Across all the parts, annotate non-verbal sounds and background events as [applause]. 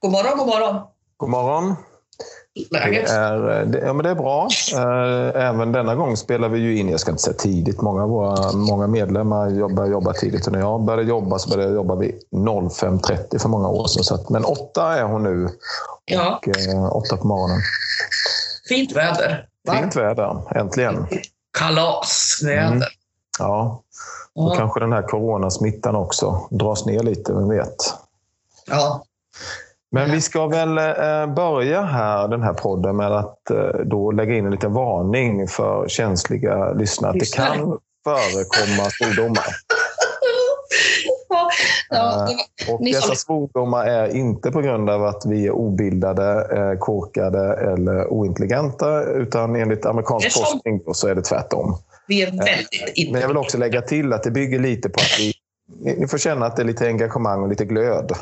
God morgon, god morgon. God morgon. Läget? Det är, det, ja, men det är bra. Eh, Även denna gång spelar vi ju in, jag ska inte säga tidigt, många av våra många medlemmar jobbar, jobbar tidigt. Och när jag började jobba så började jag jobba vid 05.30 för många år sedan. Så att, men åtta är hon nu Ja, och eh, åtta på morgonen. fint väder. Va? Fint väder, äntligen. Kalasväder. Mm. Ja, och Ja. kanske den här coronasmittan också dras ner lite, vem vet. ja. Men vi ska väl eh, börja här, den här podden med att eh, då lägga in en liten varning för känsliga lyssnare. Att det kan förekomma svordomar. [laughs] Ja, var- Och dessa svordomar är inte på grund av att vi är obildade, eh, korkade eller ointelligenta, utan enligt amerikansk som- forskning så är det tvärtom. vi är väldigt Men jag vill också lägga till att det bygger lite på att vi, ni får känna att det är lite engagemang och lite glöd.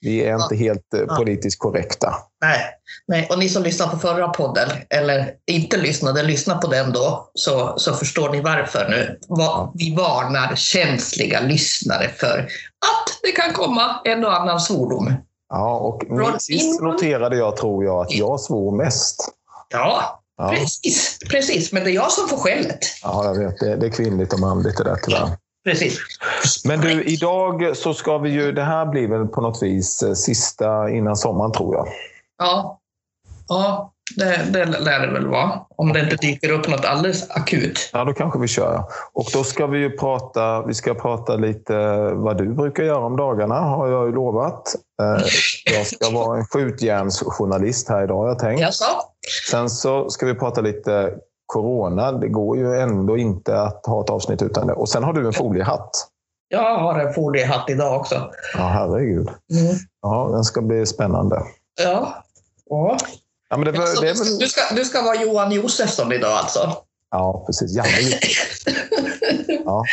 Vi är inte helt eh, Ja. politiskt korrekta. Nej, nej, och ni som lyssnade på förra podden, eller inte lyssnade, lyssna på den då, så, så förstår ni varför nu. Va- Vi varnar känsliga lyssnare för att det kan komma en och annan svordom. Ja, och Från sist noterade jag, tror jag, att jag svor mest. Ja, Ja, precis, precis. Men det är jag som får skället. ja jag vet. Det, det är kvinnligt och manligt det där tyvärr. Precis. Men du, idag så ska vi ju... Det här blir väl på något vis eh, sista innan sommaren, tror jag. Ja, ja det, det lär det väl vara. Om det inte dyker upp något alldeles akut. Ja, då kanske vi kör. ja. Och då ska vi ju prata, vi ska prata lite vad du brukar göra om dagarna, har jag ju lovat. Eh, Jag ska vara en skjutjärnsjournalist här idag, har jag tänkt. Jaså? Sen så ska vi prata lite corona. Det går ju ändå inte att ha ett avsnitt utan det. Och sen har du en foliehatt. Jag har en foliehatt idag också. Ja, herregud. Mm. Ja, den ska bli spännande. Ja. ja. Ja, men det, var- det du, ska, väl... du, ska, du ska vara Johan Josefsson idag alltså? Ja, precis. Janne [laughs] Ja.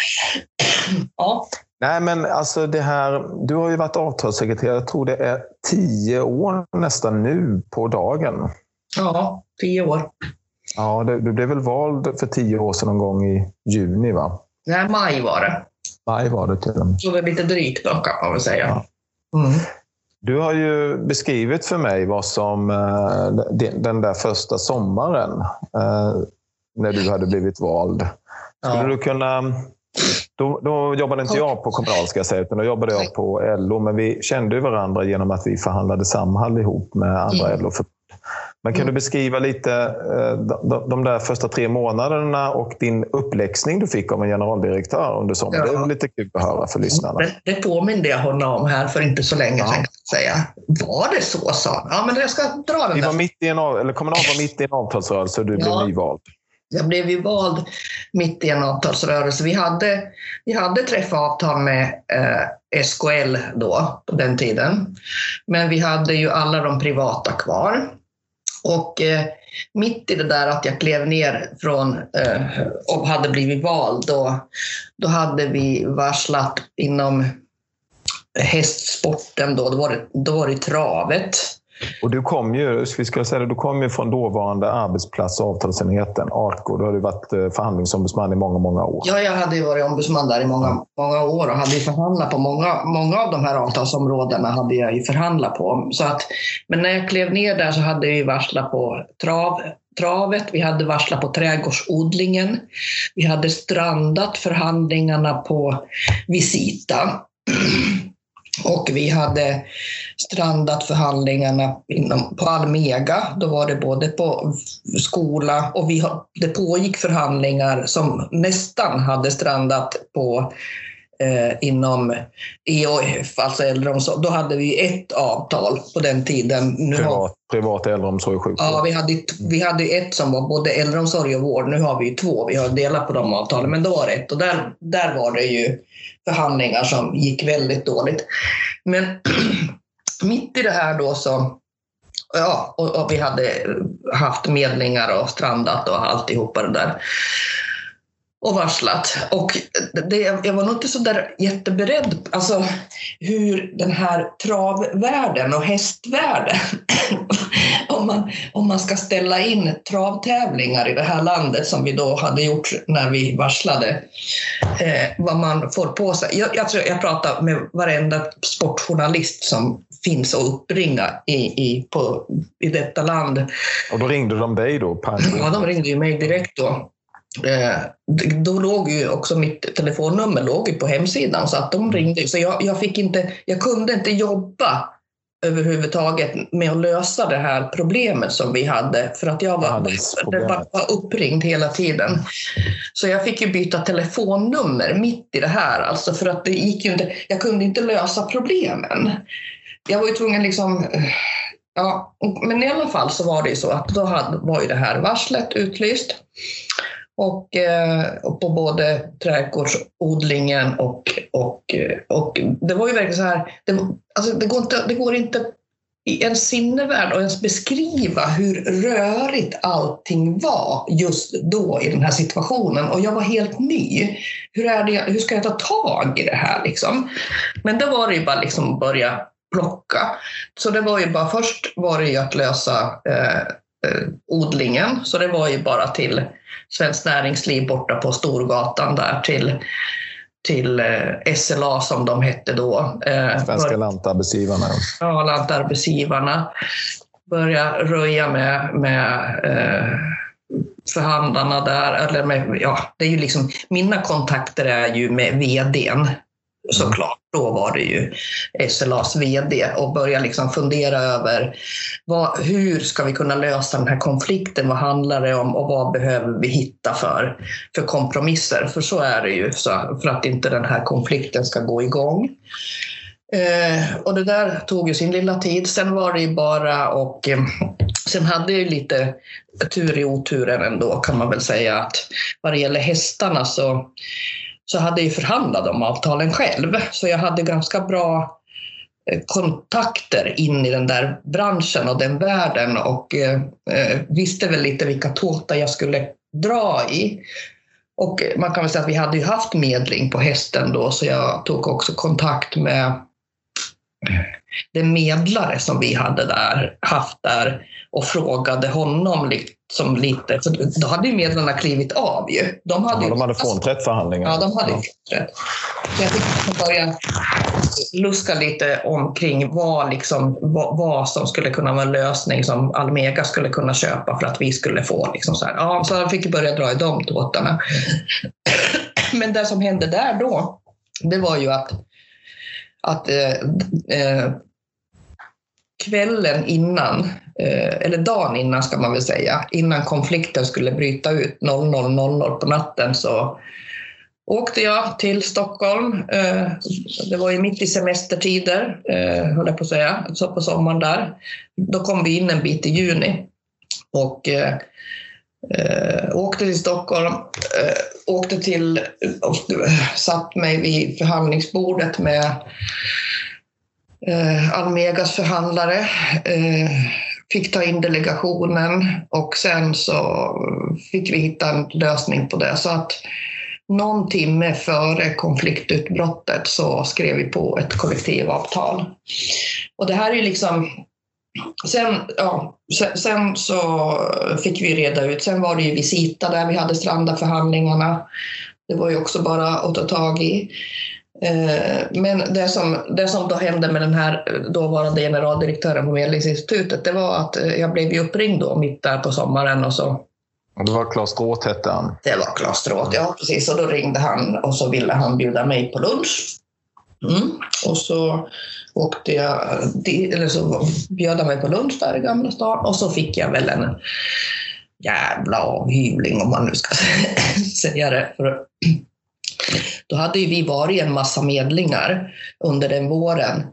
Ja. Nej, men alltså det här... Du har ju varit avtalssekreterare, jag tror det är tio år nästan nu på dagen. ja, tio år. Ja, du blev väl vald för tio år sedan någon gång i juni, va? Nej, maj var det. Maj var det till och med. Så det är lite drygt då kan man väl säga. Ja. Mm. Du har ju beskrivit för mig vad som eh, den där första sommaren eh, när du hade blivit vald. Skulle Ja. du kunna... Då, då jobbade inte jag på Kommunal, ska jag säga, utan då jobbade jag på LO. Men vi kände varandra genom att vi förhandlade Samhall ihop med andra Mm. LO-förbund. Men kan Mm. du beskriva lite eh, de, där första tre månaderna och din uppläxning du fick av en generaldirektör under sommaren? Ja. Det är lite kul att höra för lyssnarna. Det, det påminde jag honom om här för inte så länge Ja. sedan. Säga. Var det så, sa han. Ja, men jag ska dra den Vi var där. mitt i en, av- eller Kommunal var mitt i en avtalsrörelse och du Ja. blev nyvald. Jag blev ju vald mitt i en avtalsrörelse. Vi hade, vi hade träffat avtal med eh, SKL då, på den tiden. Men vi hade ju alla de privata kvar. Och eh, mitt i det där att jag klev ner från eh, och hade blivit vald, då, då hade vi varslat inom hästsporten då, då var det, då var det travet. Och du kom ju, vi ska säga det, du kom ju från dåvarande arbetsplats och avtalsenheten, ARKO. Du har ju varit eh, förhandlingsombudsman i många, många år. Ja, jag hade ju varit ombudsman där i många, många år och hade ju förhandlat på många, många av de här avtalsområdena hade jag ju förhandlat på. Så att, men när jag klev ner där så hade vi varslat på trav, travet, vi hade varslat på trädgårdsodlingen, vi hade strandat förhandlingarna på Visita. [clears throat] Och vi hade strandat förhandlingarna inom, på Almega. Då var det både på skola och vi, det pågick förhandlingar som nästan hade strandat på eh, inom EOF, alltså äldreomsorg. Då hade vi ett avtal på den tiden. Nu har, Privat, privat äldreomsorg och sjukvård. ja, vi, hade, vi hade ett som var både äldreomsorg och vård. Nu har vi ju två. Vi har delat på de avtalen, men då var det ett. Och där, där var det ju förhandlingar som gick väldigt dåligt. Men [clears throat] mitt i det här då så Ja, och, och vi hade haft medlingar och strandat och alltihopa det där. Och varslat. Och det, jag var nog inte så där jätteberedd, alltså hur den här travvärlden och hästvärlden, [coughs] om, man, om man ska ställa in travtävlingar i det här landet som vi då hade gjort när vi varslade, eh, vad man får på sig. Jag, jag, tror jag pratar med varenda sportjournalist som finns att uppringa i, i, på, i detta land. Och då ringde de dig då? Ja, de ringde ju mig direkt då. Eh, då låg ju också mitt telefonnummer låg på hemsidan så att de ringde. Så jag, jag, fick inte, jag kunde inte jobba överhuvudtaget med att lösa det här problemet som vi hade för att jag var, det var, var uppringd hela tiden. Så jag fick ju byta telefonnummer mitt i det här alltså för att det gick ju inte, jag kunde inte lösa problemen. Jag var ju tvungen liksom Ja, men i alla fall så var det ju så att då hade, var ju det här varslet utlyst. Och, eh, och på både trädgårdsodlingen och, och, och det var ju verkligen så här, det, alltså det, går inte, det går inte i en sinnevärld att ens beskriva hur rörigt allting var just då i den här situationen. Och jag var helt ny. Hur, är det, hur ska jag ta tag i det här? Liksom? Men då var det ju bara liksom att börja plocka. Så det var ju bara, först var det ju att lösa eh, odlingen, så det var ju bara till Svenskt Näringsliv borta på Storgatan där till, till eh, SLA som de hette då. Eh, Svenska lantarbetsgivarna. Ja, lantarbetsgivarna. Börja röja med, med eh, förhandlarna där. Eller med, ja, det är ju liksom, mina kontakter är ju med vdn Mm. såklart. Då var det ju SLAs VD och började liksom fundera över vad, hur ska vi kunna lösa den här konflikten? Vad handlar det om och vad behöver vi hitta för, för kompromisser? För så är det ju, så, för att inte den här konflikten ska gå igång. Eh, och det där tog ju sin lilla tid. Sen var det ju bara och eh, sen hade jag ju lite tur i oturen ändå kan man väl säga att vad det gäller hästarna så så hade jag förhandlat om avtalen själv. Så jag hade ganska bra eh, kontakter in i den där branschen och den världen och eh, eh, visste väl lite vilka tåtar jag skulle dra i. Och man kan väl säga att vi hade ju haft medling på hästen då så jag tog också kontakt med den medlare som vi hade där, haft där och frågade honom liksom lite, för då hade ju medlarna klivit av ju. De hade, ja, de hade frånträtt förhandlingarna. Ja, de hade ja. frånträtt. Jag fick börja luska lite omkring vad, liksom, vad, vad, som skulle kunna vara en lösning som Almega skulle kunna köpa för att vi skulle få. Liksom så här. Ja, så jag fick börja dra i de tåtarna. Men det som hände där då, det var ju att att eh, eh, kvällen innan, eh, eller dagen innan ska man väl säga, innan konflikten skulle bryta ut 00.00 på natten så åkte jag till Stockholm. Eh, det var ju mitt i semestertider, eh, höll jag på att säga, så på sommaren där. Då kom vi in en bit i juni och eh, eh åkte till Stockholm, eh, åkte till och eh, satt mig vid förhandlingsbordet med eh, Almegas förhandlare. Eh, fick ta in delegationen och sen så fick vi hitta en lösning på det. Så att någon timme före konfliktutbrottet så skrev vi på ett kollektivavtal. Och det här är ju liksom Sen, ja, sen, sen, så fick vi reda ut, sen var det ju Visita där vi hade strandaförhandlingarna. Det var ju också bara att ta tag i. Eh, men det som, det som då hände med den här dåvarande generaldirektören på Medlingsinstitutet, det var att eh, jag blev uppringd då mitt där på sommaren och så det var Claes Stråth hette han? Det var Claes Stråth, ja precis. Och då ringde han och så ville han bjuda mig på lunch. Mm. Och så åkte jag, eller så bjöd han mig på lunch där i Gamla stan och så fick jag väl en jävla avhyvling om man nu ska [laughs] säga det. För då hade ju vi varit en massa medlingar under den våren,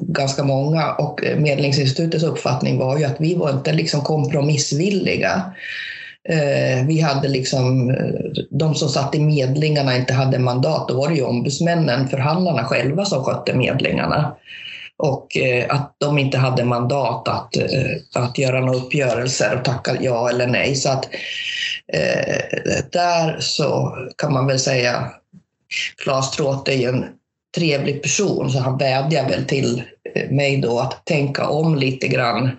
ganska många, och Medlingsinstitutets uppfattning var ju att vi var inte liksom kompromissvilliga. Eh, vi hade liksom, eh, de som satt i medlingarna inte hade mandat, då var det ju ombudsmännen, förhandlarna själva som skötte medlingarna. Och eh, att de inte hade mandat att, eh, att göra några uppgörelser och tacka ja eller nej. Så att eh, där så kan man väl säga Claes Tråth är ju en trevlig person så han vädjar väl till eh, mig då att tänka om lite grann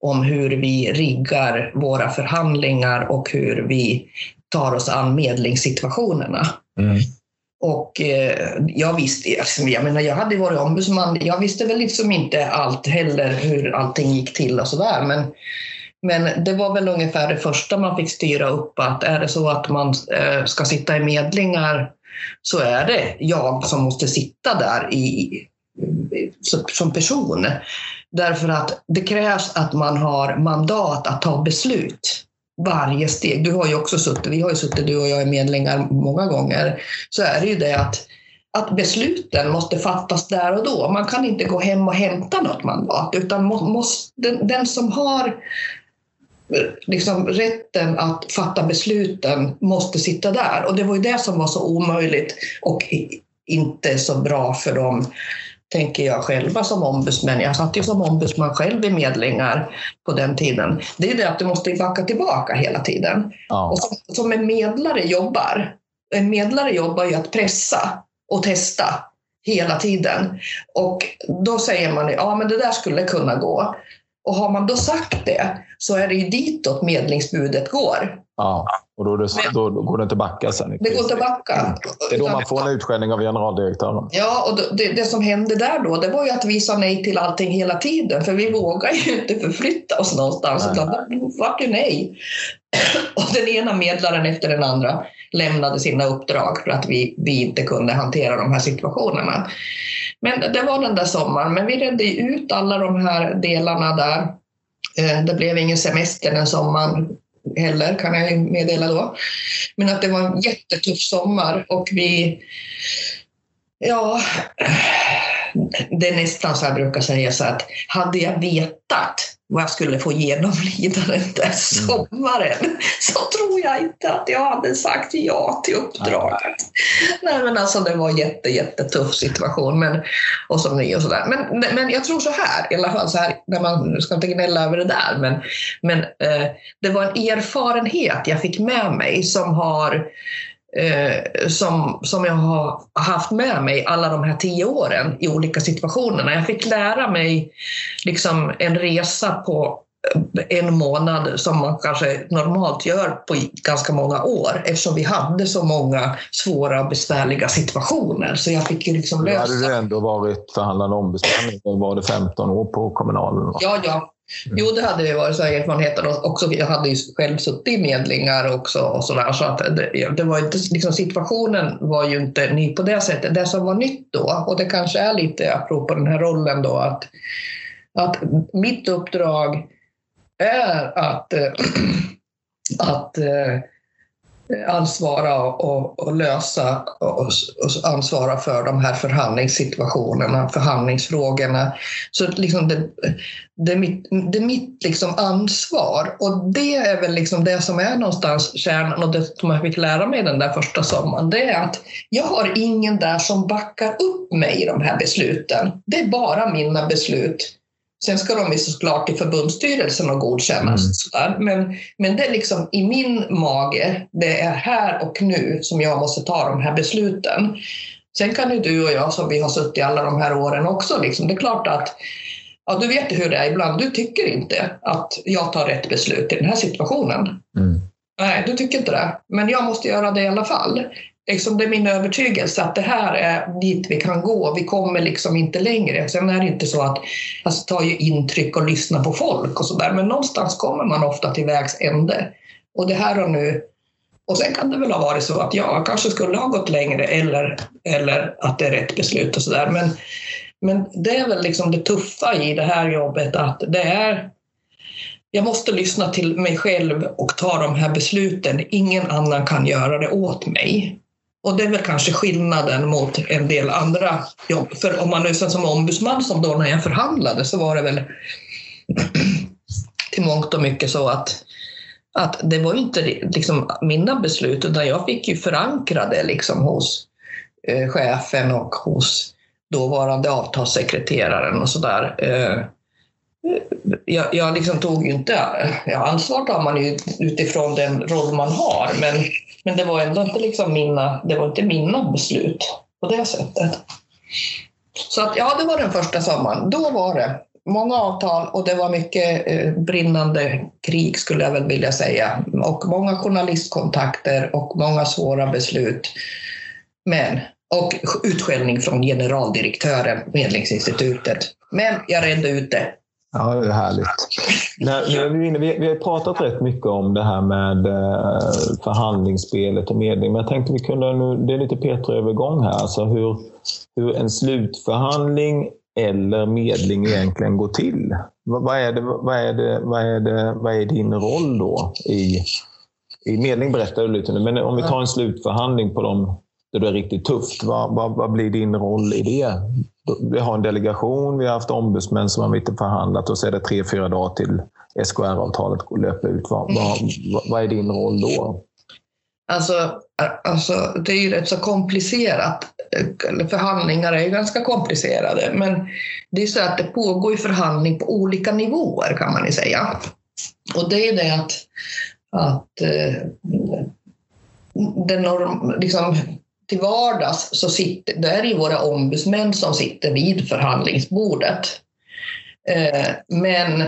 om hur vi riggar våra förhandlingar och hur vi tar oss an medlingssituationerna. Mm. Och eh, jag visste, alltså, jag menar jag hade varit ombudsman, jag visste väl liksom inte allt heller hur allting gick till och sådär. Men, men det var väl ungefär det första man fick styra upp att är det så att man eh, ska sitta i medlingar så är det jag som måste sitta där i, som person. Därför att det krävs att man har mandat att ta beslut varje steg. Du har ju också suttit, vi har ju suttit du och jag är medlingar många gånger. Så är det ju det att, att besluten måste fattas där och då. Man kan inte gå hem och hämta något mandat utan måste, den, den som har liksom rätten att fatta besluten måste sitta där. Och det var ju det som var så omöjligt och inte så bra för dem tänker jag själva som ombudsmän. Jag satt ju som ombudsman själv i medlingar på den tiden. Det är det att du måste backa tillbaka hela tiden. Ja. Och som, som en medlare jobbar, en medlare jobbar ju att pressa och testa hela tiden. Och då säger man ja men det där skulle kunna gå. Och har man då sagt det så är det ju ditåt medlingsbudet går. Ja, och då, det, då, går det inte backa sen. Det går inte backa. Det är då man får en utskällning av generaldirektören. Ja, och det, det, som hände där då, det var ju att vi sa nej till allting hela tiden, för vi vågar ju inte förflytta oss någonstans, nej. utan det var ju nej. Och den ena medlaren efter den andra lämnade sina uppdrag för att vi, vi inte kunde hantera de här situationerna. Men det var den där sommaren, men vi redde ut alla de här delarna där. Eh, det blev ingen semester den sommaren heller kan jag meddela då. Men att det var en jättetuff sommar och vi, ja, det är nästan så jag brukar säga så att hade jag vetat vad jag skulle få genomlida den där mm. sommaren mm. så tror jag inte att jag hade sagt ja till uppdraget. Nej, men alltså det var en jätte, jättetuff situation men, och som ny och sådär. Men, men jag tror så här, i alla fall så här, när man ska inte gnälla över det där, men, men eh, det var en erfarenhet jag fick med mig som har eh, som, som jag har haft med mig alla de här tio åren i olika situationer. Jag fick lära mig liksom en resa på en månad som man kanske normalt gör på ganska många år eftersom vi hade så många svåra och besvärliga situationer. Så jag fick ju liksom lösa... Då hade du ändå varit förhandlande ombudsman, var det 15 år på kommunalen? Ja, ja. Mm. Jo, det hade ju varit så erfarenheter också. Jag hade ju själv suttit i medlingar också och så där, så att det, det var inte liksom situationen var ju inte ny på det sättet. Det som var nytt då och det kanske är lite apropå den här rollen då att att mitt uppdrag är att eh, [clears throat] att eh, ansvara och, och lösa och, och, ansvara för de här förhandlingssituationerna, förhandlingsfrågorna. Så liksom det, det är mitt, det är mitt liksom ansvar och det är väl liksom det som är någonstans kärnan och det som jag fick lära mig den där första sommaren. Det är att jag har ingen där som backar upp mig i de här besluten. Det är bara mina beslut Sen ska de ju såklart till förbundsstyrelsen och godkännas. Mm. Men, men det är liksom i min mage, det är här och nu som jag måste ta de här besluten. Sen kan ju du och jag som vi har suttit alla de här åren också, liksom, det är klart att ja, du vet hur det är ibland, du tycker inte att jag tar rätt beslut i den här situationen. Mm. Nej, du tycker inte det. Men jag måste göra det i alla fall liksom, det är min övertygelse att det här är dit vi kan gå. Vi kommer liksom inte längre. Sen är det inte så att alltså, ta ju intryck och lyssna på folk och sådär, men någonstans kommer man ofta till vägs ände. Och det här och nu och sen kan det väl ha varit så att jag kanske skulle ha gått längre eller, eller att det är rätt beslut och sådär. Men, men det är väl liksom det tuffa i det här jobbet att det är jag måste lyssna till mig själv och ta de här besluten. Ingen annan kan göra det åt mig. Och det är väl kanske skillnaden mot en del andra jobb. För om man nu sen som ombudsman, som då när jag förhandlade, så var det väl [clears throat] till mångt och mycket så att, att det var inte liksom mina beslut, utan jag fick ju förankra det liksom hos eh, chefen och hos dåvarande avtalssekreteraren och sådär. Eh, eh jag, jag liksom tog ju inte, ja, ansvar tar man ju utifrån den roll man har, men, men det var ändå inte liksom mina, det var inte mina beslut på det sättet. Så att, ja, det var den första sommaren. Då var det många avtal och det var mycket eh, brinnande krig skulle jag väl vilja säga. Och många journalistkontakter och många svåra beslut. Men, och utskällning från generaldirektören, Medlingsinstitutet. Men jag redde ut det. Ja, det är härligt. När, vi, vi, vi har pratat rätt mycket om det här med eh, förhandlingsspelet och medling, men jag tänkte vi kunde nu, det är lite Petra-övergång här, alltså hur, hur en slutförhandling eller medling egentligen går till? Vad är, det, vad, är det, vad, är det, vad är din roll då i, i medling? berättar du lite nu, men om vi tar en slutförhandling på de det är riktigt tufft, vad, vad, vad blir din roll i det? Vi har en delegation, vi har haft ombudsmän som har inte förhandlat och så är det tre, fyra dagar till SKR-avtalet löper ut. Vad, vad, vad är din roll då? Alltså, alltså, det är ju rätt så komplicerat. Förhandlingar är ju ganska komplicerade, men det är så att det pågår ju förhandling på olika nivåer kan man ju säga. Och det är det att, att eh, den norm, liksom, till vardags så sitter, det är det våra ombudsmän som sitter vid förhandlingsbordet. Eh, men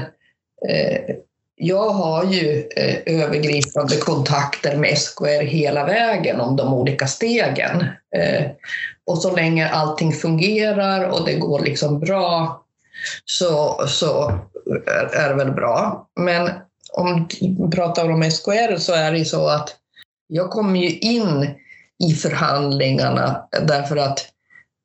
eh, jag har ju eh, övergripande kontakter med SKR hela vägen om de olika stegen. Och så länge allting fungerar och det går liksom bra så, så är det väl bra. Men om vi pratar om SKR så är det ju så att jag kommer ju in i förhandlingarna därför att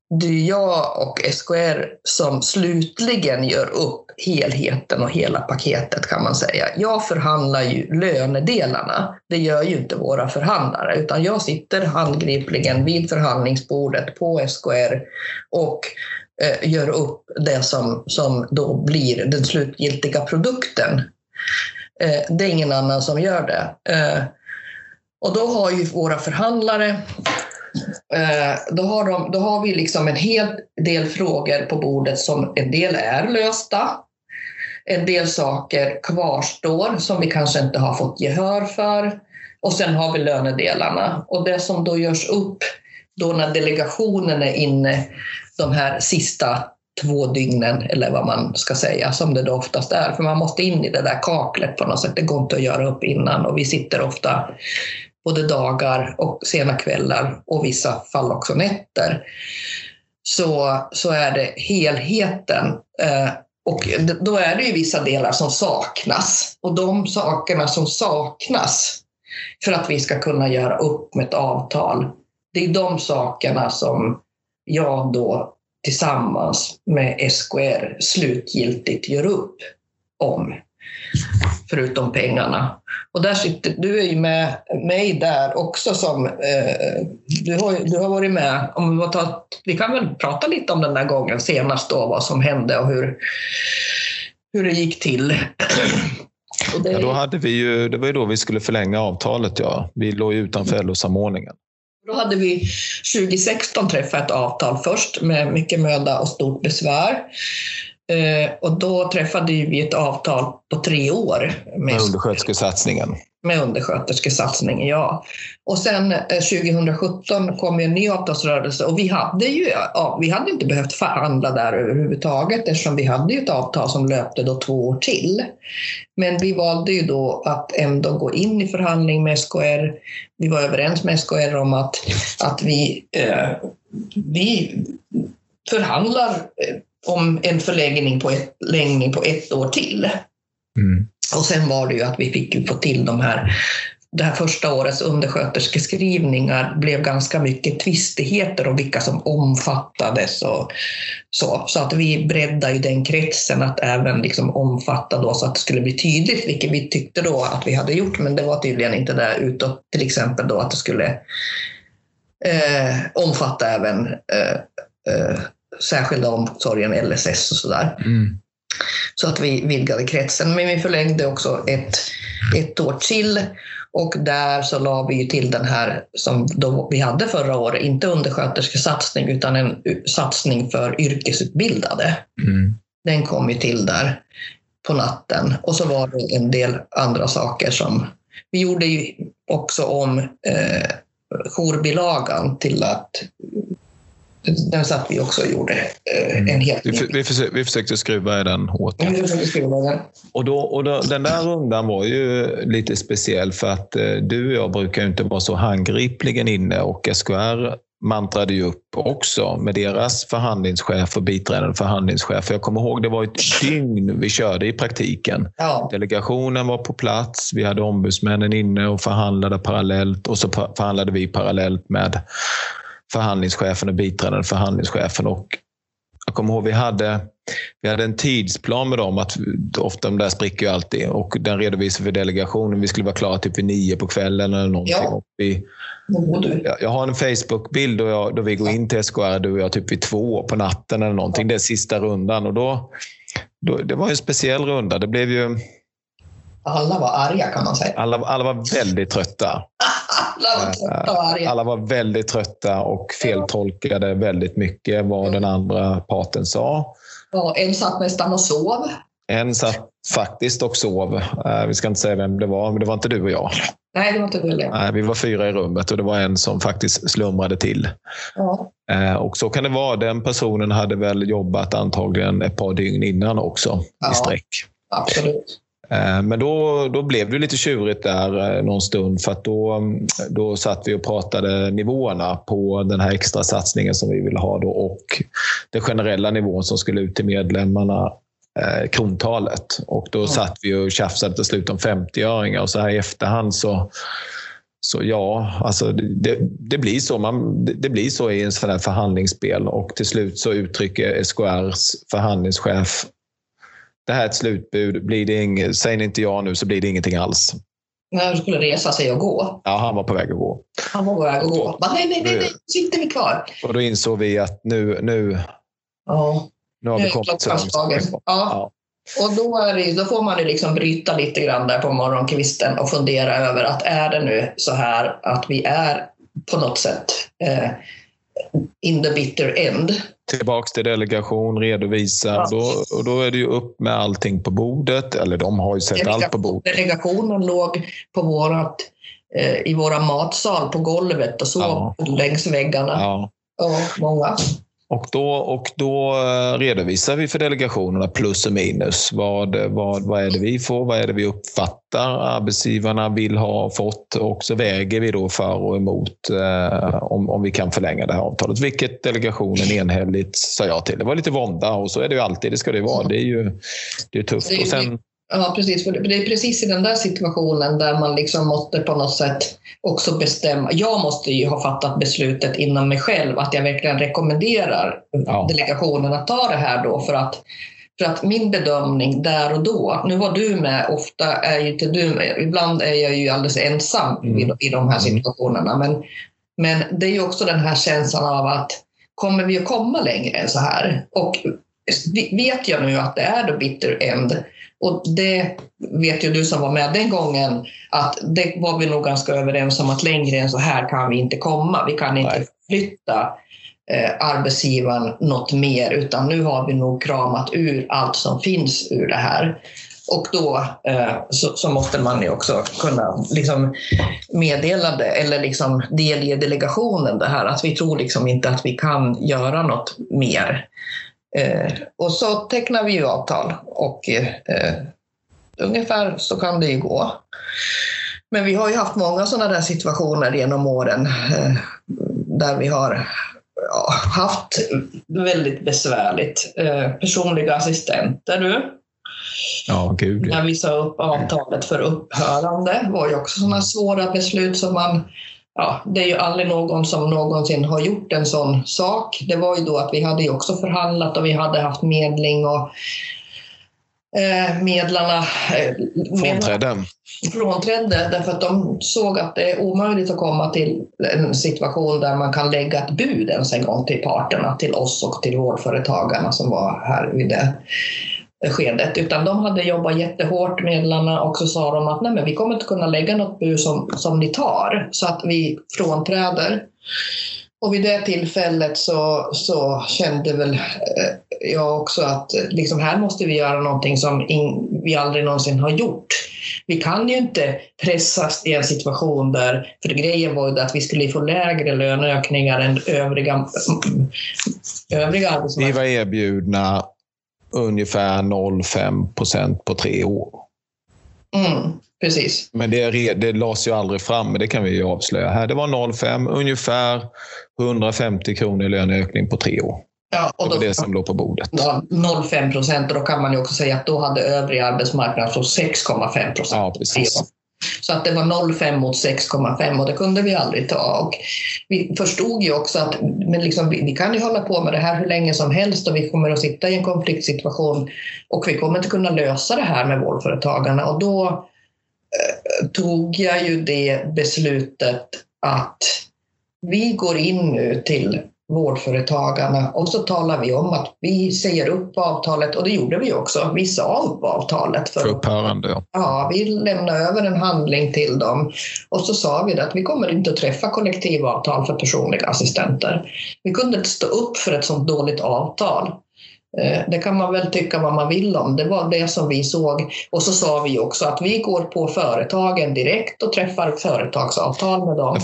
det är jag och SKR som slutligen gör upp helheten och hela paketet kan man säga. Jag förhandlar ju lönedelarna. Det gör ju inte våra förhandlare utan jag sitter handgripligen vid förhandlingsbordet på SKR och eh, gör upp det som, som då blir den slutgiltiga produkten. Eh, det är ingen annan som gör det. Eh, och då har ju våra förhandlare eh, då har, de, då har vi liksom en hel del frågor på bordet som en del är lösta. En del saker kvarstår som vi kanske inte har fått gehör för. Och sen har vi lönedelarna. Och det som då görs upp då när delegationen är inne de här sista två dygnen, eller vad man ska säga, som det då oftast är. För man måste in i det där kaklet på något sätt. Det går inte att göra upp innan och vi sitter ofta både dagar och sena kvällar och vissa fall också nätter, så, så är det helheten. Eh, och då är det ju vissa delar som saknas. Och de sakerna som saknas för att vi ska kunna göra upp med ett avtal, det är de sakerna som jag då tillsammans med SKR slutgiltigt gör upp om förutom pengarna. Och där sitter, du är ju med mig där också som, eh, du, har, du har varit med, om vi, tar, vi kan väl prata lite om den där gången senast då, vad som hände och hur, hur det gick till. [clears throat] Det... Ja, då hade vi ju, det var ju då vi skulle förlänga avtalet. Ja. Vi låg ju utanför LO-samordningen. Då hade vi 2016 träffat ett avtal först med mycket möda och stort besvär. Eh, och då träffade vi ett avtal på tre år. Med, med undersköterskesatsningen? Med undersköterskesatsningen, ja. Och sen 2017 eh, kom en ny avtalsrörelse och vi hade ju ja, vi hade inte behövt förhandla där överhuvudtaget eftersom vi hade ett avtal som löpte då två år till. Men vi valde ju då att ändå gå in i förhandling med SKR. Vi var överens med SKR om att, att vi, eh, vi förhandlar eh, om en förlängning på ett, förlängning på ett år till. Mm. Och sen var det ju att vi fick få till de här det här första årets undersköterskeskrivningar blev ganska mycket tvistigheter om vilka som omfattades och så. Så att vi breddade ju den kretsen att även liksom omfatta då så att det skulle bli tydligt, vilket vi tyckte då att vi hade gjort, men det var tydligen inte det utåt. Till exempel då att det skulle eh, omfatta även eh, eh, särskilda omsorgen, LSS och sådär. Mm. Så att vi vidgade kretsen. Men vi förlängde också ett, ett år till och där så la vi till den här som vi hade förra året, inte undersköterskesatsning utan en satsning för yrkesutbildade. Mm. Den kom ju till där. på natten. Och så var det en del andra saker som... Vi gjorde ju också om eh, jourbilagan till att den satt vi också och gjorde eh, en helt vi, vi, försökte, vi försökte skruva i den hårt. Ja, vi försökte skruva den. Och, då, och då, den där rundan var ju lite speciell för att eh, du och jag brukar inte vara så handgripligen inne och SKR mantrade ju upp också med deras förhandlingschef och biträdande förhandlingschef. Jag kommer ihåg det var ett dygn vi körde i praktiken. Ja. Delegationen var på plats, vi hade ombudsmännen inne och förhandlade parallellt och så förhandlade vi parallellt med förhandlingschefen och biträdande förhandlingschefen. Och jag kommer ihåg vi hade, vi hade en tidsplan med dem. att Ofta de där spricker ju alltid. Och den redovisade för delegationen. Vi skulle vara klara typ vid nio på kvällen eller någonting. Ja. Vi, jag har en Facebook-bild jag, då vi går in till SKR, du och jag, typ vid två på natten eller någonting. Det är sista rundan. Och då, då, det var en speciell runda. Det blev ju... Alla var arga kan man säga. Alla, alla var väldigt trötta. [laughs] alla var trötta och arga. Alla var väldigt trötta och feltolkade väldigt mycket vad den andra parten sa. Ja, en satt nästan och sov. En satt faktiskt och sov. Eh, vi ska inte säga vem det var, men det var inte du och jag. Nej, det var inte du Nej, vi var fyra i rummet och det var en som faktiskt slumrade till. Ja. Eh, och så kan det vara. Den personen hade väl jobbat antagligen ett par dygn innan också Ja. i sträck. Absolut. Eh, Men då, då blev det lite tjurigt där eh, någon stund för att då, då satt vi och pratade nivåerna på den här extra satsningen som vi ville ha då och den generella nivån som skulle ut till medlemmarna, eh, krontalet. Och då satt vi och tjafsade till slut om 50-öringar och så här i efterhand så så ja, alltså det, det, blir så. Man, det, det blir så i en sån här förhandlingsspel och till slut så uttrycker SKRs förhandlingschef det här är ett slutbud. Blir det inget, säger inte ja nu så blir det ingenting alls. När han skulle resa sig och gå. Ja, han var på väg att gå. Han var på väg att gå. Bara, nej, nej, nej, nej, sitter vi kvar. Och då insåg vi att nu, nu, Ja, nu har nu vi kommit så långt. Ja. Ja. Och då, är det, då får man ju liksom bryta lite grann där på morgonkvisten och fundera över att är det nu så här att vi är på något sätt eh, in the bitter end? Tillbaks till delegation, redovisa. Ja. Då, och då är det ju upp med allting på bordet. Eller de har ju sett allt på bordet. Delegationen låg på vårat, eh, i våra matsal på golvet och sov Ja. längs väggarna. Ja. Och många. Och då, och då eh, redovisar vi för delegationerna plus och minus. Vad, vad, vad är det vi får? Vad är det vi uppfattar arbetsgivarna vill ha fått? Och så väger vi då för och emot eh, om, om vi kan förlänga det här avtalet. Vilket delegationen enhälligt sa ja till. Det var lite vånda och så är det ju alltid. Det ska det vara. Det är ju det är tufft. Och sen, Ja, precis. För det är precis i den där situationen där man liksom måste på något sätt också bestämma. Jag måste ju ha fattat beslutet inom mig själv att jag verkligen rekommenderar Ja. delegationen att ta det här då för att för att min bedömning där och då, nu var du med, ofta är ju inte du med, ibland är jag ju alldeles ensam Mm. i, i de här Mm. situationerna. Men, men det är ju också den här känslan av att kommer vi att komma längre än så här? Och vet jag nu att det är the bitter end och det vet ju du som var med den gången att det var vi nog ganska överens om att längre än så här kan vi inte komma. Vi kan inte Nej. flytta eh, arbetsgivaren något mer utan nu har vi nog kramat ur allt som finns ur det här. Och då eh, så, så måste man ju också kunna liksom meddela det eller liksom delge delegationen det här att vi tror liksom inte att vi kan göra något mer. Eh, och så tecknar vi ju avtal och eh, ungefär så kan det ju gå. Men vi har ju haft många sådana där situationer genom åren eh, där vi har ja, haft väldigt besvärligt. Eh, personliga assistenter du, ja, gud. när vi sa upp avtalet för upphörande var ju också sådana svåra beslut som man Ja, det är ju aldrig någon som någonsin har gjort en sån sak. Det var ju då att vi hade ju också förhandlat och vi hade haft medling och eh, medlarna eh, Frånträdde. frånträdde därför att de såg att det är omöjligt att komma till en situation där man kan lägga ett bud ens en gång till parterna, till oss och till vårdföretagarna som var här vid det skedet. Utan de hade jobbat jättehårt, medlarna, och så sa de att Nej, men vi kommer inte kunna lägga något bud som, som ni tar, så att vi frånträder. Och vid det tillfället så, så kände väl eh, jag också att liksom här måste vi göra någonting som in, vi aldrig någonsin har gjort. Vi kan ju inte pressas i en situation där, för grejen var ju att vi skulle få lägre löneökningar än övriga, övriga arbetsmarknaden. Vi var erbjudna ungefär 0,5 procent på tre år. Mm, precis. Men det, det lades ju aldrig fram, men det kan vi ju avslöja här. Det var 0,5, ungefär 150 kronor i löneökning på tre år. Ja, och det då, var det som låg på bordet. 0,5 procent, då kan man ju också säga att då hade övrig arbetsmarknad så 6,5 procent. Ja, precis. Så att det var 0,5 mot 6,5 och det kunde vi aldrig ta. Och vi förstod ju också att men liksom, vi, vi, kan ju hålla på med det här hur länge som helst och vi kommer att sitta i en konfliktsituation och vi kommer inte kunna lösa det här med vårdföretagarna. Och då eh, tog jag ju det beslutet att vi går in nu till vårdföretagarna och så talar vi om att vi säger upp avtalet och det gjorde vi också. Vi sa upp avtalet. För, för upphörande. Ja. ja, vi lämnade över en handling till dem och så sa vi att vi kommer inte att träffa kollektivavtal för personliga assistenter. Vi kunde inte stå upp för ett sådant dåligt avtal. Eh, det kan man väl tycka vad man vill om. Det var det som vi såg. Och så sa vi också att vi går på företagen direkt och träffar företagsavtal med dem.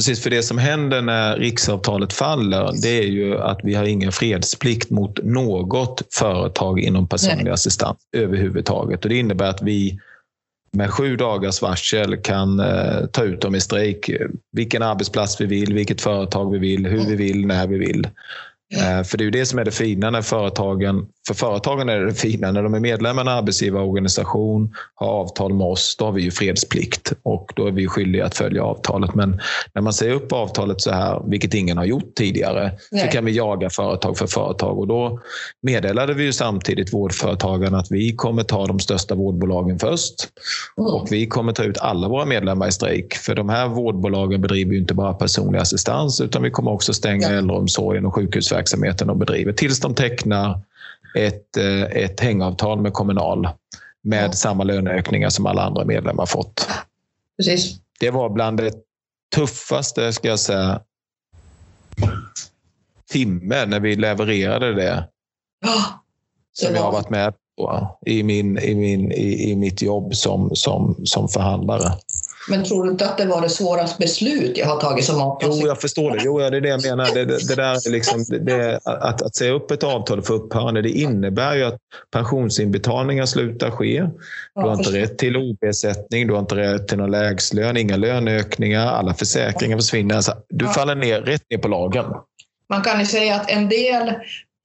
Precis, för det som händer när riksavtalet faller det är ju att vi har ingen fredsplikt mot något företag inom personlig Nej. assistans överhuvudtaget. Och det innebär att vi med sju dagars varsel kan eh, ta ut dem i strejk. Vilken arbetsplats vi vill, vilket företag vi vill, hur vi vill, när vi vill. Eh, för det är ju det som är det fina när företagen, för företagen är det fina när de är medlemmar i en arbetsgivarorganisation, har avtal med oss, då har vi ju fredsplikt och då är vi skyldiga att följa avtalet. Men när man säger upp avtalet så här, vilket ingen har gjort tidigare, Nej. så kan vi jaga företag för företag och då meddelade vi ju samtidigt vårdföretagarna att vi kommer ta de största vårdbolagen först mm. och vi kommer ta ut alla våra medlemmar i strejk. För de här vårdbolagen bedriver ju inte bara personlig assistans utan vi kommer också stänga ja. äldreomsorgen och sjukhusverksamheten verksamheten och bedriver tills de tecknar ett, eh, ett hängavtal med Kommunal med ja. samma löneökningar som alla andra medlemmar fått. Precis. Det var bland det tuffaste, ska jag säga, timme när vi levererade det. Det som jag har varit med på i, min, i, min, i, i mitt jobb som, som, som förhandlare. Men tror du inte att det var det svåraste beslut jag har tagit som avtal? Jo, jag förstår det. Jo, det är det jag menar. Det, det, det där liksom, det, att, att säga upp ett avtal för upphörande, det innebär ju att pensionsinbetalningar slutar ske. Du har inte rätt till OB-ersättning, du har inte rätt till någon lägslön, inga löneökningar, alla försäkringar försvinner. Alltså, du faller ner, rätt ner på lagen. Man kan ju säga att en del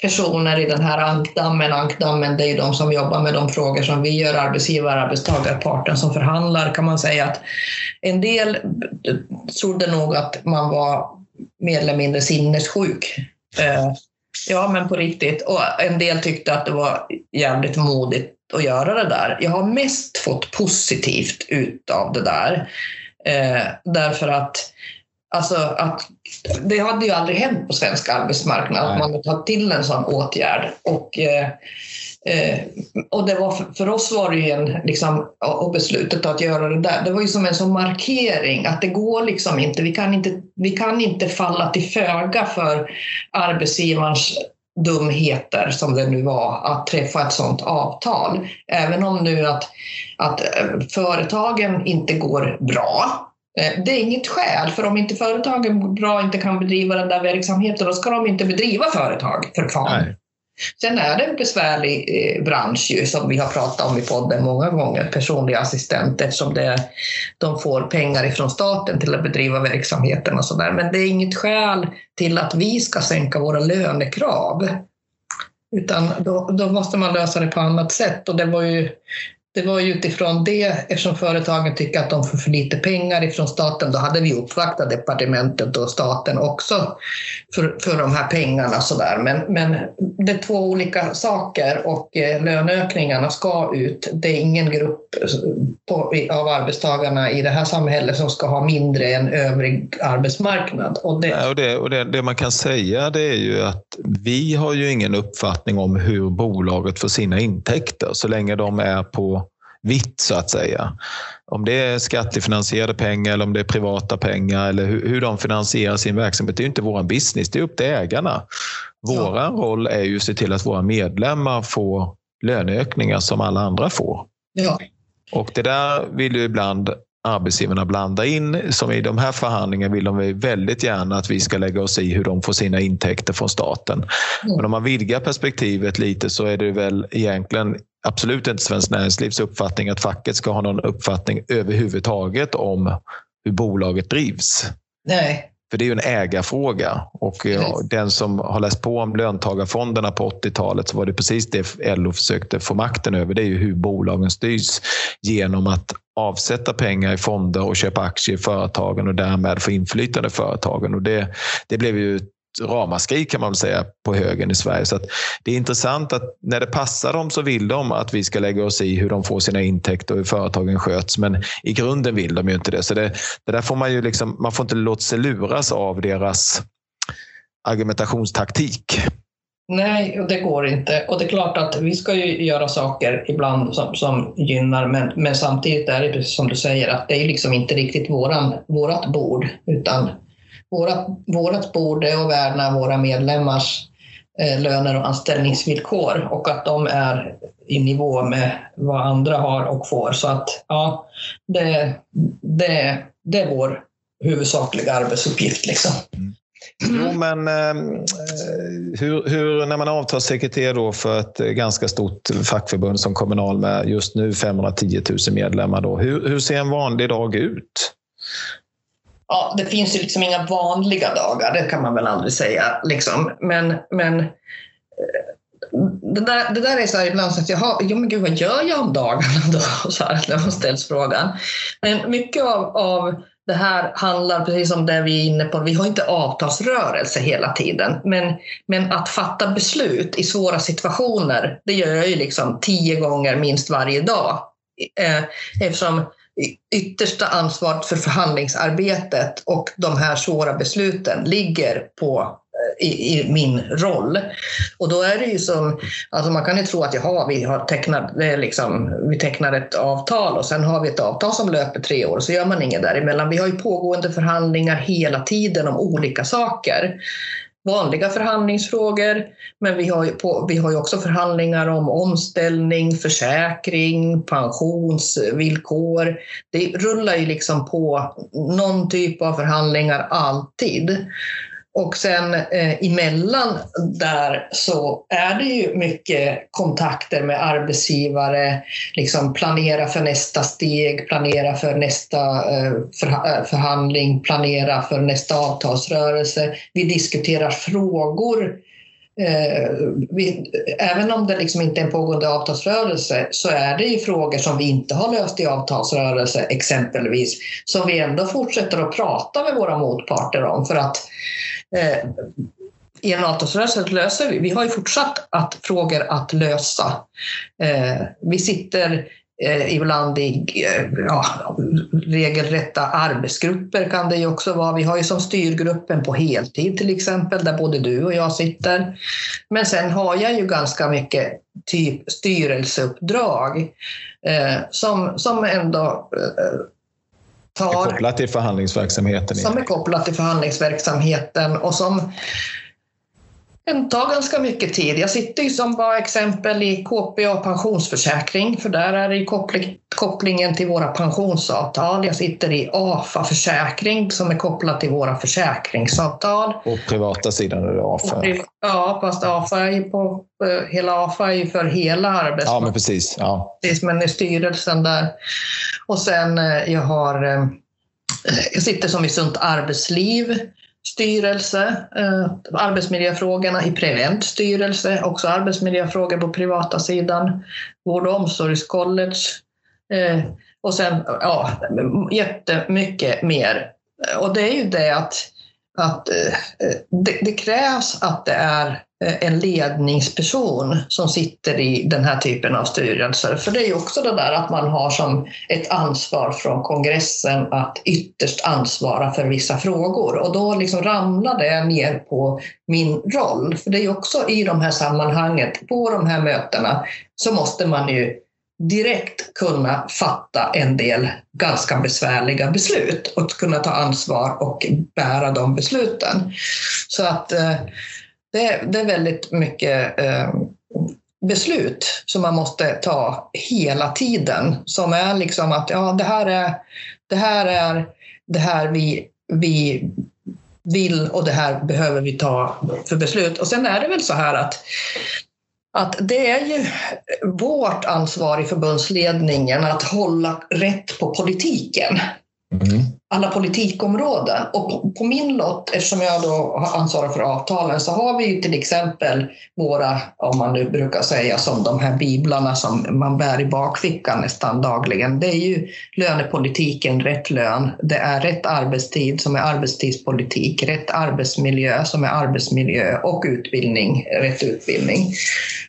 personer i den här ankdammen. Ankdammen det är ju de som jobbar med de frågor som vi gör, arbetsgivare arbetstagarparten som förhandlar kan man säga att en del trodde nog att man var mer eller mindre sinnessjuk. Eh, ja, men på riktigt. Och en del tyckte att det var jävligt modigt att göra det där. Jag har mest fått positivt ut av det där. Eh, därför att Alltså att det hade ju aldrig hänt på svensk arbetsmarknad att man hade tagit till en sån åtgärd. Och, eh, eh, och det var, för, för oss var det ju en, liksom, och beslutet att göra det där, det var ju som en sån markering att det går liksom inte, vi kan inte, vi kan inte falla till föga för arbetsgivarens dumheter som det nu var att träffa ett sådant avtal. Även om nu att, att eh, företagen inte går bra det är inget skäl, för om inte företagen bra inte kan bedriva den där verksamheten, då ska de inte bedriva företag för fan. Nej. Sen är det en besvärlig eh, bransch ju, som vi har pratat om i podden många gånger, personliga assistenter, eftersom det, de får pengar ifrån staten till att bedriva verksamheten och sådär. Men det är inget skäl till att vi ska sänka våra lönekrav. Utan då, då måste man lösa det på annat sätt. Och det var ju det var ju utifrån det, eftersom företagen tycker att de får för lite pengar ifrån staten, då hade vi uppvaktat departementet och staten också för, för de här pengarna. Så där. Men, men det är två olika saker och eh, löneökningarna ska ut. Det är ingen grupp eh, på, av arbetstagarna i det här samhället som ska ha mindre än övrig arbetsmarknad. Och det, och det, och det, det man kan säga det är ju att vi har ju ingen uppfattning om hur bolaget får sina intäkter så länge de är på vitt så att säga. Om det är skattefinansierade pengar eller om det är privata pengar eller hur, hur de finansierar sin verksamhet, det är inte vår business, det är upp till ägarna. Vår ja. roll är ju att se till att våra medlemmar får löneökningar som alla andra får. Ja. Och det där vill ju ibland arbetsgivarna blanda in. Som i de här förhandlingarna vill de väldigt gärna att vi ska lägga oss i hur de får sina intäkter från staten. Mm. Men om man vidgar perspektivet lite så är det väl egentligen absolut inte Svenskt Näringslivs uppfattning att facket ska ha någon uppfattning överhuvudtaget om hur bolaget drivs. Nej. För det är ju en ägarfråga och ja, den som har läst på om löntagarfonderna på 80-talet så var det precis det LO försökte få makten över. Det är ju hur bolagen styrs genom att avsätta pengar i fonder och köpa aktier i företagen och därmed få inflytande i företagen. Och det, det blev ju ramaskri kan man väl säga på högen i Sverige. Så det är intressant att när det passar dem så vill de att vi ska lägga oss i hur de får sina intäkter och hur företagen sköts. Men i grunden vill de ju inte det. Så det, det där får man ju liksom, man får inte låta sig luras av deras argumentationstaktik. Nej, det går inte. Och det är klart att vi ska ju göra saker ibland som, som gynnar, men, men samtidigt är det precis som du säger att det är liksom inte riktigt våran, vårat bord, utan vårat, vårat bord är att värna våra medlemmars eh, löner och anställningsvillkor och att de är i nivå med vad andra har och får. Så att ja, det, det, det är vår huvudsakliga arbetsuppgift. Liksom. Mm. Jo, men ehm, eh, hur, hur, när man är avtalssekreterare för ett ganska stort fackförbund som Kommunal med just nu 510 000 medlemmar, då, hur, hur ser en vanlig dag ut? Ja, det finns ju liksom inga vanliga dagar, det kan man väl aldrig säga. Liksom. Men, men eh, det där, det där är så här ibland så att jag har, jo men gud vad gör jag om dagarna då? [laughs] Så här, när man ställs frågan. Men mycket av, av det här handlar, precis som det vi är inne på, vi har inte avtalsrörelse hela tiden, men, men att fatta beslut i svåra situationer, det gör jag ju liksom tio gånger minst varje dag. Eh, eftersom yttersta ansvaret för förhandlingsarbetet och de här svåra besluten ligger på eh, i, i, min roll. Och då är det ju som, alltså man kan ju tro att jaha, vi, har tecknat, det är liksom, vi tecknar ett avtal och sen har vi ett avtal som löper tre år, så gör man inget däremellan. Vi har ju pågående förhandlingar hela tiden om olika saker. Vanliga förhandlingsfrågor, men vi har, ju på, vi har ju också förhandlingar om omställning, försäkring, pensionsvillkor. Det rullar ju liksom på någon typ av förhandlingar alltid. Och sen eh, emellan där så är det ju mycket kontakter med arbetsgivare, liksom planera för nästa steg, planera för nästa eh, för, eh, förhandling, planera för nästa avtalsrörelse. Vi diskuterar frågor Eh, vi, även om det liksom inte är en pågående avtalsrörelse så är det ju frågor som vi inte har löst i avtalsrörelse exempelvis som vi ändå fortsätter att prata med våra motparter om för att Eh, i en avtalsrörelse löser vi. Vi har ju fortsatt att, frågor att lösa. Eh, vi sitter eh, ibland i eh, ja, regelrätta arbetsgrupper kan det ju också vara. Vi har ju som styrgruppen på heltid till exempel, där både du och jag sitter. Men sen har jag ju ganska mycket typ styrelseuppdrag eh, som, som ändå eh, tar... Kopplat till förhandlingsverksamheten. Som är kopplat till förhandlingsverksamheten och som den tar ganska mycket tid. Jag sitter ju som bara exempel i KPA pensionsförsäkring, för där är det koppling, kopplingen till våra pensionsavtal. Jag sitter i AFA försäkring som är kopplat till våra försäkringsavtal. På privata sidan är det AFA? Ja, fast AFA är på, eh, hela AFA är ju för hela arbetsmarknaden. Ja, men precis. Ja. precis. Men i styrelsen där. Och sen eh, jag har eh, jag sitter som i Sunt arbetsliv styrelse, eh, arbetsmiljöfrågorna i Prevent styrelse, också arbetsmiljöfrågor på privata sidan, vård och omsorgscollege eh, och sen ja, jättemycket mer. Och det är ju det att, att eh, det, det krävs att det är Eh, en ledningsperson som sitter i den här typen av styrelser. För det är ju också det där att man har som ett ansvar från kongressen att ytterst ansvara för vissa frågor och då liksom ramlar det ner på min roll. För det är ju också i de här sammanhanget, på de här mötena, så måste man ju direkt kunna fatta en del ganska besvärliga beslut och kunna ta ansvar och bära de besluten. Så att eh, det det, det är väldigt mycket eh, beslut som man måste ta hela tiden. Som är liksom att ja, det här är det här, är, det här vi, vi vill och det här behöver vi ta för beslut. Och sen är det väl så här att att det är ju vårt ansvar i förbundsledningen att hålla rätt på politiken. Mm alla politikområden. Och på min lott, eftersom jag då ansvarar för avtalen, så har vi ju till exempel våra, om man nu brukar säga som de här biblarna som man bär i bakfickan nästan dagligen. Det är ju lönepolitiken, rätt lön. Det är rätt arbetstid som är arbetstidspolitik, rätt arbetsmiljö som är arbetsmiljö och utbildning, rätt utbildning.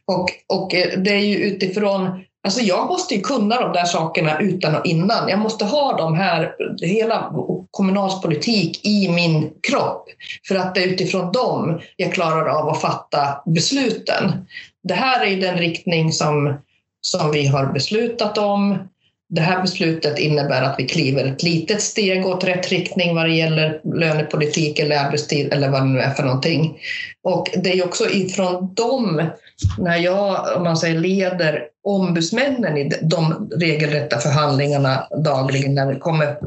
Och, och eh, det är ju utifrån Alltså jag måste ju kunna de där sakerna utan och innan. Jag måste ha de här, hela kommunalpolitik i min kropp för att det är utifrån dem jag klarar av att fatta besluten. Det här är den riktning som, som vi har beslutat om. Det här beslutet innebär att vi kliver ett litet steg åt rätt riktning vad det gäller lönepolitik eller arbetstid eller vad det nu är för någonting. Och det är också ifrån dem, när jag om man säger, leder ombudsmännen i de regelrätta förhandlingarna dagligen, när det kommer,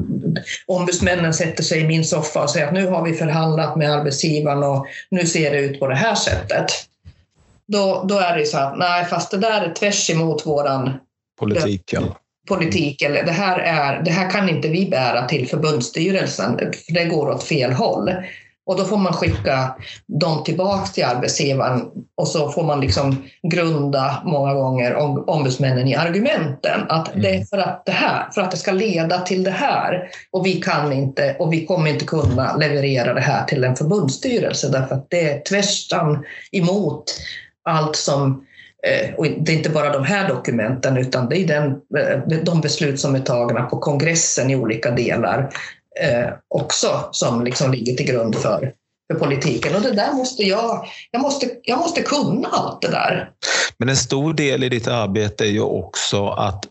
ombudsmännen sätter sig i min soffa och säger att nu har vi förhandlat med arbetsgivaren och nu ser det ut på det här sättet. Då, då är det så att nej, fast det där är tvärs emot våran Politiken politik eller det här, är, det här kan inte vi bära till förbundsstyrelsen, för det går åt fel håll. Och då får man skicka dem tillbaka till arbetsgivaren och så får man liksom grunda många gånger ombudsmännen i argumenten. Att mm. det är för att det här, för att det ska leda till det här. Och vi kan inte och vi kommer inte kunna leverera det här till en förbundsstyrelse därför att det är tvärstan emot allt som Eh, och det är inte bara de här dokumenten utan det är den, eh, de beslut som är tagna på kongressen i olika delar eh, också som liksom ligger till grund för, för politiken. Och det där måste jag, jag måste, jag måste kunna allt det där. Men en stor del i ditt arbete är ju också att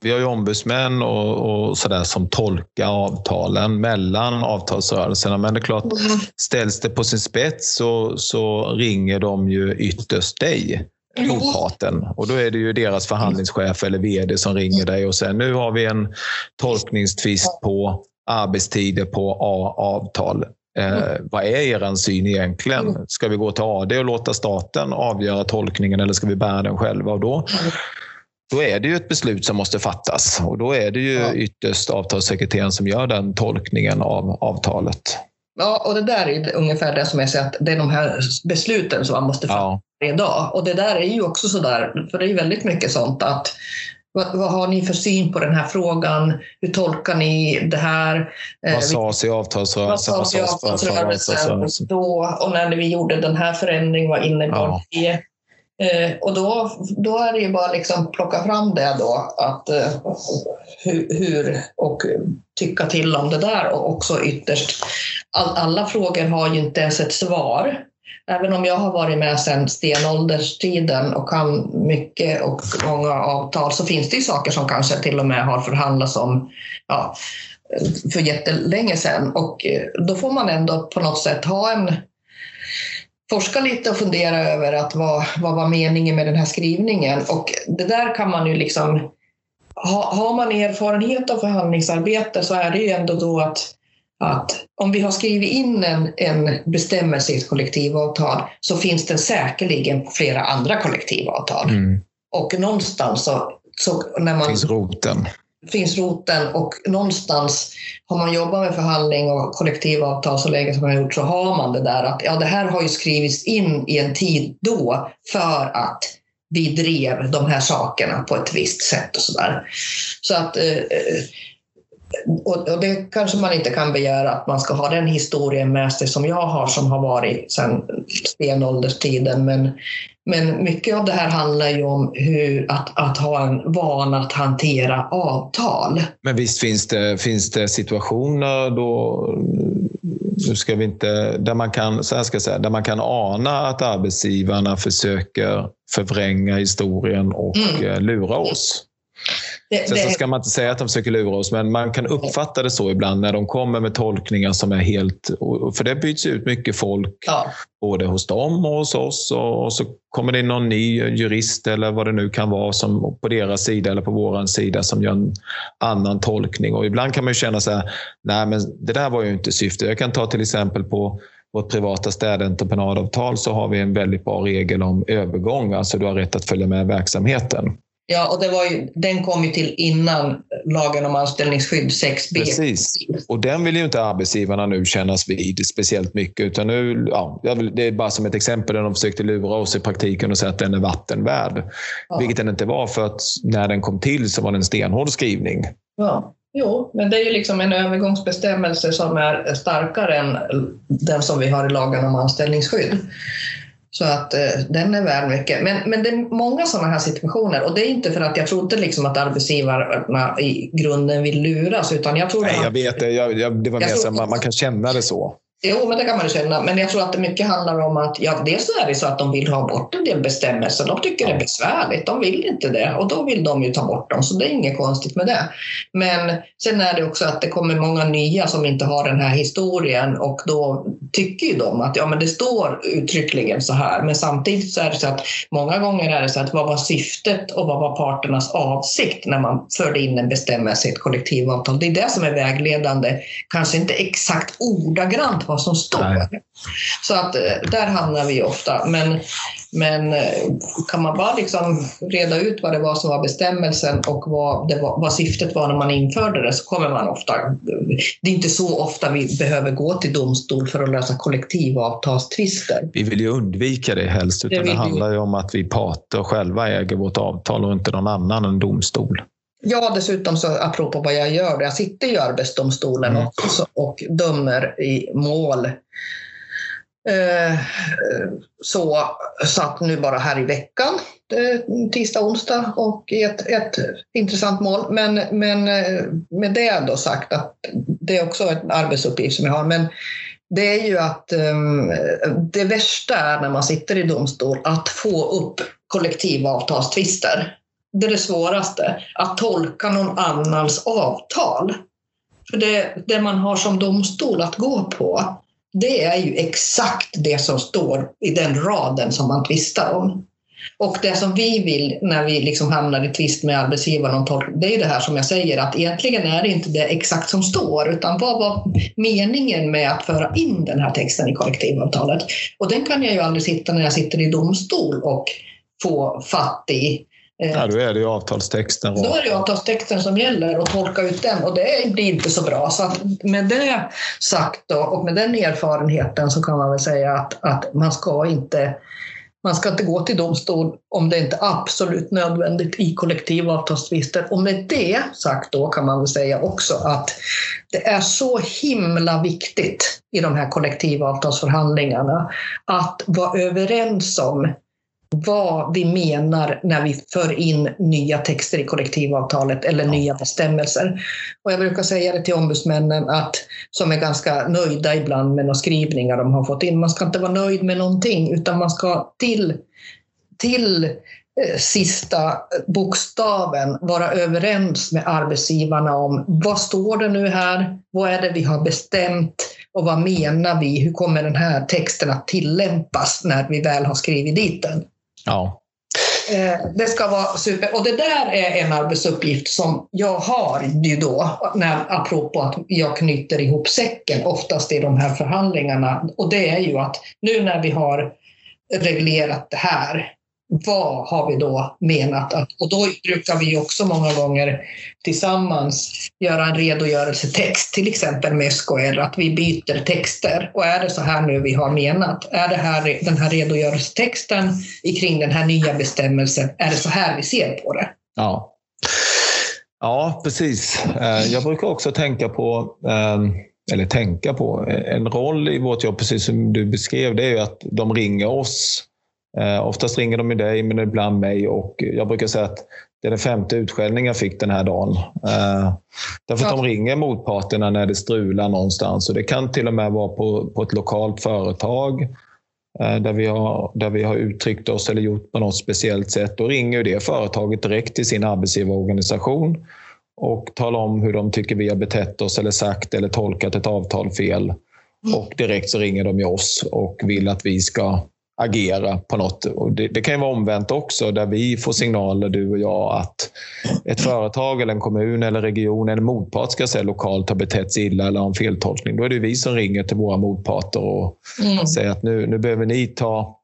vi har ju ombudsmän och, och sådär som tolkar avtalen mellan avtalsrörelserna. Men det är klart, mm. ställs det på sin spets så, så ringer de ju ytterst dig motparten. Och då är det ju deras förhandlingschef eller vd som ringer dig och säger nu har vi en tolkningstvist på arbetstider på A-avtal. Eh, vad är er syn egentligen? Ska vi gå till AD och låta staten avgöra tolkningen eller ska vi bära den själva? Och då, då är det ju ett beslut som måste fattas och då är det ju ytterst avtalssekreteraren som gör den tolkningen av avtalet. Ja, och det där är ungefär det som jag säger att det är de här besluten som man måste fatta ja. varje dag. Och det där är ju också så där, för det är ju väldigt mycket sånt att vad, vad, har ni för syn på den här frågan? Hur tolkar ni det här? Eh, vad sades i avtalsrörelsen? Vad sades i avtalsrörelsen då? Och när vi gjorde den här förändringen, vad innebar ja. det? Eh, och då, då är det ju bara liksom plocka fram det då, att, eh, hur, hur, och tycka till om det där och också ytterst, all, alla frågor har ju inte ens ett svar. Även om jag har varit med sedan stenålderstiden och kan mycket och många avtal så finns det ju saker som kanske till och med har förhandlats om ja, för jättelänge sedan och eh, då får man ändå på något sätt ha en forska lite och fundera över att vad, vad var meningen med den här skrivningen och det där kan man ju liksom ha, har man erfarenhet av förhandlingsarbete så är det ju ändå då att, att om vi har skrivit in en, en bestämmelse i ett kollektivavtal så finns det säkerligen på flera andra kollektivavtal. Mm. Och någonstans så, så när man... Finns roten finns roten och någonstans har man jobbat med förhandling och kollektivavtal så länge som man har gjort så har man det där att ja, det här har ju skrivits in i en tid då för att vi drev de här sakerna på ett visst sätt och sådär. Så att eh, eh och det kanske man inte kan begära att man ska ha den historien med sig som jag har som har varit sedan stenålderstiden. Men, men mycket av det här handlar ju om hur att, att ha en vana att hantera avtal. Men visst finns det, finns det situationer då nu ska vi inte, där man kan, så ska säga, där man kan ana att arbetsgivarna försöker förvränga historien och mm. Eh, lura oss. Det, Sen så ska man inte säga att de försöker lura oss, men man kan uppfatta det så ibland när de kommer med tolkningar som är helt... För det byts ut mycket folk, ja. både hos dem och hos oss. Och så kommer det in någon ny jurist eller vad det nu kan vara som på deras sida eller på vår sida som gör en annan tolkning. Och ibland kan man känna så här, nej men det där var ju inte syftet. Jag kan ta till exempel på vårt privata städentreprenadavtal så har vi en väldigt bra regel om övergång. Alltså du har rätt att följa med verksamheten. Ja, och det var ju, den kom ju till innan lagen om anställningsskydd 6b. Precis, och den vill ju inte arbetsgivarna nu kännas vid speciellt mycket. Utan nu, ja, det är bara som ett exempel där de försökte lura oss i praktiken och säga att den är vattenvärd. Ja. Vilket den inte var för att när den kom till så var det en stenhård skrivning. Ja. Jo, men det är ju liksom en övergångsbestämmelse som är starkare än den som vi har i lagen om anställningsskydd. Så att eh, den är värd mycket. Men, men det är många sådana här situationer och det är inte för att jag trodde liksom att arbetsgivarna i grunden vill luras utan jag tror Nej, jag vet det. Jag, jag, det var mer så man, man kan känna det så. Jo, men det kan man ju känna. Men jag tror att det mycket handlar om att ja, dels är det så att de vill ha bort en del bestämmelser. De tycker det är besvärligt. De vill inte det och då vill de ju ta bort dem. Så det är inget konstigt med det. Men sen är det också att det kommer många nya som inte har den här historien och då tycker ju de att ja, men det står uttryckligen så här. Men samtidigt så är det så att många gånger är det så att vad var syftet och vad var parternas avsikt när man förde in en bestämmelse i ett kollektivavtal? Det är det som är vägledande. Kanske inte exakt ordagrant vad som står. Nej. Så att eh, där hamnar vi ofta. Men, men eh, kan man bara liksom reda ut vad det var som var bestämmelsen och vad, det var, vad syftet var när man införde det så kommer man ofta... Det är inte så ofta vi behöver gå till domstol för att lösa kollektivavtalstvister. Vi vill ju undvika det helst, utan det, det handlar ju om att vi parter själva äger vårt avtal och inte någon annan än domstol. Ja, dessutom så apropå vad jag gör, jag sitter i Arbetsdomstolen mm. också och dömer i mål. Eh, så satt nu bara här i veckan, eh, tisdag, onsdag och i ett, ett intressant mål. Men, men eh, med det då sagt att det är också en arbetsuppgift som jag har. Men det är ju att um, det värsta är när man sitter i domstol att få upp kollektivavtalstvister det är det svåraste, att tolka någon annans avtal. För det, det man har som domstol att gå på, det är ju exakt det som står i den raden som man tvistar om. Och det som vi vill när vi liksom hamnar i tvist med arbetsgivaren om tolkning, det är det här som jag säger att egentligen är det inte det exakt som står, utan vad var meningen med att föra in den här texten i kollektivavtalet? Och den kan jag ju aldrig sitta när jag sitter i domstol och få fatt i. Eh, ja, då är det ju avtalstexten. Då är det avtalstexten som gäller och tolka ut den och det blir inte så bra. Så med det sagt då, och med den erfarenheten så kan man väl säga att, att man ska inte man ska inte gå till domstol om det inte är absolut nödvändigt i kollektivavtalstvister. Och med det sagt då kan man väl säga också att det är så himla viktigt i de här kollektivavtalsförhandlingarna att vara överens om vad vi menar när vi för in nya texter i kollektivavtalet eller ja. nya bestämmelser. Och jag brukar säga det till ombudsmännen att, som är ganska nöjda ibland med några skrivningar de har fått in. Man ska inte vara nöjd med någonting utan man ska till, till eh, sista bokstaven vara överens med arbetsgivarna om vad står det nu här? Vad är det vi har bestämt? Och vad menar vi? Hur kommer den här texten att tillämpas när vi väl har skrivit dit den? Ja. Eh, det ska vara super. Och det där är en arbetsuppgift som jag har ju då, när, apropå att jag knyter ihop säcken oftast i de här förhandlingarna. Och det är ju att nu när vi har reglerat det här, vad har vi då menat? Att, och då brukar vi också många gånger tillsammans göra en redogörelsetext, till exempel med SKR, att vi byter texter. Och är det så här nu vi har menat? Är det här, den här redogörelsetexten kring den här nya bestämmelsen, är det så här vi ser på det? Ja. Ja, precis. Eh, jag brukar också tänka på, ehm, eller tänka på, en roll i vårt jobb, precis som du beskrev, det är ju att de ringer oss Eh, oftast ringer de ju dig, men ibland mig. Och jag brukar säga att det är den femte utskällningen jag fick den här dagen. Eh, därför att de ringer motparterna när det strular någonstans. Och det kan till och med vara på, på ett lokalt företag eh, där, vi har, där vi har uttryckt oss eller gjort på något speciellt sätt. Då ringer det företaget direkt till sin arbetsgivarorganisation och talar om hur de tycker vi har betett oss eller sagt eller tolkat ett avtal fel. Mm. Och direkt så ringer de oss och vill att vi ska agera på något. Och det, det, kan ju vara omvänt också, där vi får signaler, du och jag, att ett företag, eller en kommun, eller region eller motpart ska säga lokalt har betett sig illa eller har en feltolkning. Då är det vi som ringer till våra motparter och mm. säger att nu, nu behöver ni ta,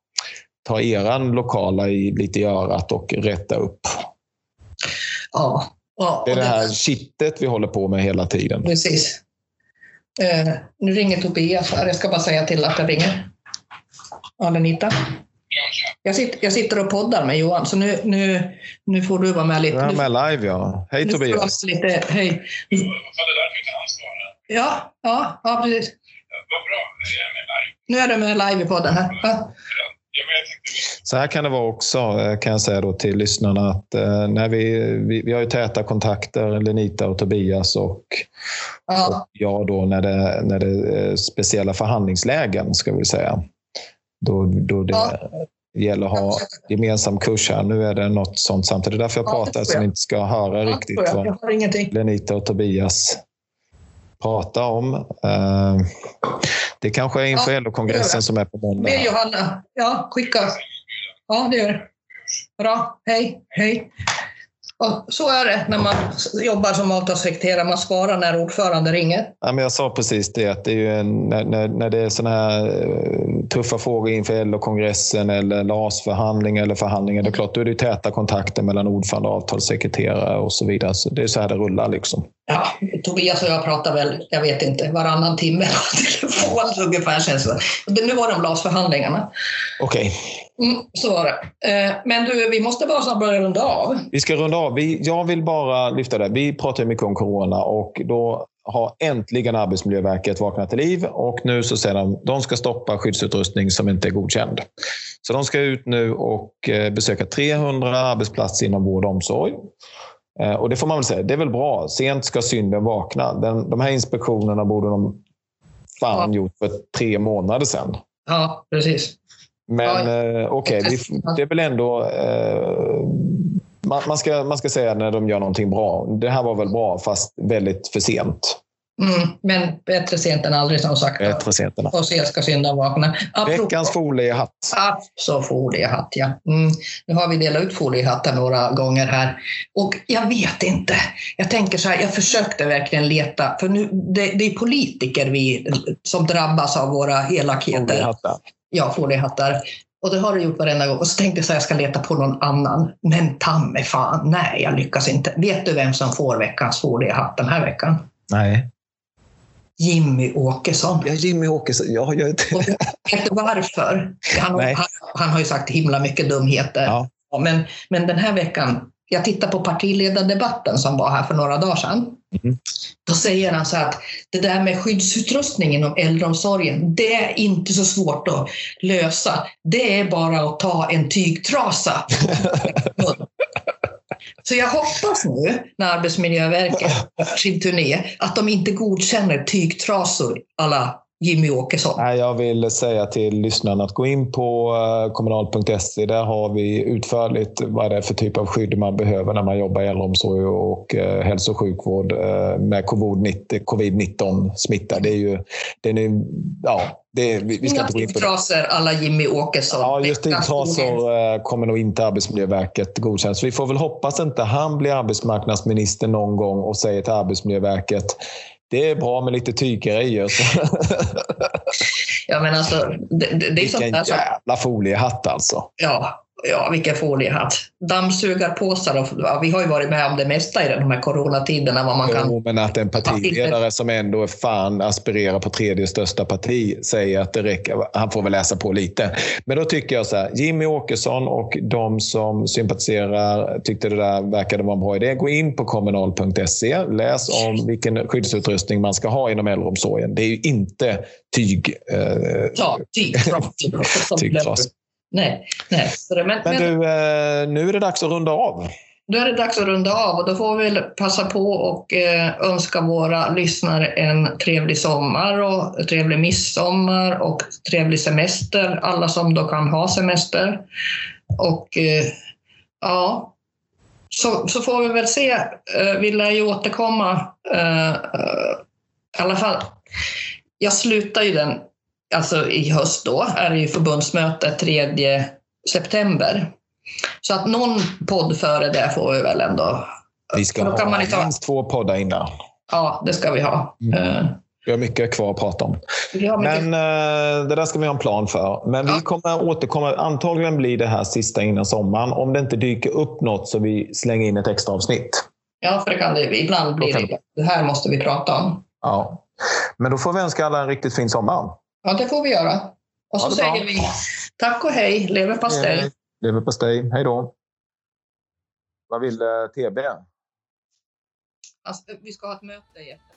ta eran lokala i, lite i örat och rätta upp. Ja. ja det är det här kittet vi håller på med hela tiden. Precis. Uh, nu ringer Tobias här. Jag ska bara säga till att jag ringer. Anita? Jag sitter, jag sitter och poddar med Johan, så nu, nu, nu får du vara med lite. Jag är med live, ja. Hej nu Tobias. Lite, hej. Ja, ja, ja precis. Vad bra. Nu är du med live i podden här. Ja. Så här kan det vara också, eh, kan jag säga då till lyssnarna, att eh, när vi, vi, vi har ju täta kontakter, Lenita och Tobias och, ja. och jag då när det, när det är speciella förhandlingslägen, ska vi säga. Då, då det ja. gäller att ha gemensam kurs här. Nu är det något sånt samtidigt. Det är därför jag ja, pratar, så ni inte ska höra riktigt vad Lenita och Tobias pratar om. Uh, det kanske är inför ja, LO-kongressen som är på måndag. Med Johanna. Ja, skicka. Ja, det gör det. Bra. Hej. Hej. Och så är det när man jobbar som avtalssekreterare, man svarar när ordförande ringer. Ja, men jag sa precis det, att det är ju en, när, när, när det är sådana här eh, tuffa frågor inför LO-kongressen eller LAS-förhandlingar eller förhandlingar, det är klart, då är det täta kontakter mellan ordförande avtalssekreterare och så vidare. Så det är så här det rullar. Liksom. Ja, Tobias och jag pratar väl, jag vet inte, varannan timme på telefon ungefär känns det. Nu var det om LAS-förhandlingarna. Okej. Okay. Mm, så var det. Eh, men du, vi måste bara snart börja runda av. Vi ska runda av. Vi, jag vill bara lyfta det. Vi pratar mycket om corona och då har äntligen Arbetsmiljöverket vaknat till liv och nu så säger de de ska stoppa skyddsutrustning som inte är godkänd. Så de ska ut nu och eh, besöka 300 arbetsplatser inom vård och omsorg. Eh, och det får man väl säga, det är väl bra. Sent ska synden vakna. Den, de här inspektionerna borde de fan ja. gjort för tre månader sedan. Ja, precis. Men eh, okej, okay, det är väl ändå... Eh, man, man, ska, man ska säga när de gör någonting bra. Det här var väl bra, fast väldigt för sent. Mm, men bättre sent än aldrig som sagt. Bättre sent än aldrig. Och sent ska syndan vakna. Veckans foliehatt. Så foliehatt, ja. Mm. Nu har vi delat ut foliehattar några gånger här. Och jag vet inte. Jag tänker så här, jag försökte verkligen leta, för nu, det, det är politiker vi som drabbas av våra elakheter. Foliehattar ja, foliehattar. Och det har du gjort varenda gång. Och så tänkte jag att jag ska leta på någon annan. Men ta mig fan, nej jag lyckas inte. Vet du vem som får veckans foliehatt den här veckan? Nej. Jimmy Åkesson. Ja, Jimmy Åkesson. Ja, jag... Och vet du varför? Han, han, han, har ju sagt himla mycket dumheter. Ja. Men, men den här veckan jag tittar på partiledardebatten som var här för några dagar sedan. Mm. Då säger han så att det där med skyddsutrustning inom äldreomsorgen, det är inte så svårt att lösa. Det är bara att ta en tygtrasa. [laughs] Så jag hoppas nu när Arbetsmiljöverket [laughs] sin turné att de inte godkänner tygtrasor alla Jimmy Åkesson? Nej, jag vill säga till lyssnarna att gå in på eh, kommunal.se. Där har vi utförligt vad det är för typ av skydd man behöver när man jobbar i äldreomsorg och eh, hälso och sjukvård eh, med covid-19 smitta. Det är ju, det är, ja, det, vi, vi ska Inga inte gå in på det. alla Jimmy Åkesson. Ja, just trasor kommer nog inte Arbetsmiljöverket godkänna. Så vi får väl hoppas inte han blir arbetsmarknadsminister någon gång och säger till Arbetsmiljöverket det är bra med lite tyggrejer. [laughs] ja, men alltså, det, det, är Vilken jävla foliehatt alltså. Ja, ja, vilken foliehatt. Dammsugarpåsar, och, ja, vi har ju varit med om det mesta i de här coronatiderna. Vad man jo, kan... men att en partiledare som ändå fan aspirerar på tredje största parti säger att det räcker. Han får väl läsa på lite. Men då tycker jag så här, Jimmy Åkesson och de som sympatiserar tyckte det där verkade vara en bra idé. Gå in på kommunal.se, läs om vilken skyddsutrustning man ska ha inom äldreomsorgen. Det är ju inte tyg... Eh, ja, tyg. [laughs] Nej, nej. Men, Men men du, eh, nu är det dags att runda av. då är det dags att runda av och då får vi passa på och eh, önska våra lyssnare en trevlig sommar och trevlig midsommar och trevlig semester. Alla som då kan ha semester. Och eh, ja, så, så får vi väl se. Vi lär ju återkomma. I alla fall, jag slutar ju den, alltså i höst då, är det ju förbundsmöte 3 september. Så att någon podd före det får vi väl ändå. Vi ska ha man inte minst två poddar innan. Ja, det ska vi ha. Mm. Eh, Vi har mycket kvar att prata om. vi mycket, Men eh, det där ska vi ha en plan för. Men vi Ja. kommer återkomma. Antagligen blir det här sista innan sommaren. Om det inte dyker upp något så vi slänger in ett extra avsnitt. ja, för det kan det ibland blir det. Det här måste vi prata om. Ja. Men då får vi önska alla en riktigt fin sommar. Ja, det får vi göra. Och så det bra. säger vi tack och hej, leverpastej. Leverpastej. Hej då. Vad vill eh, TB? Alltså, vi ska ha ett möte efter.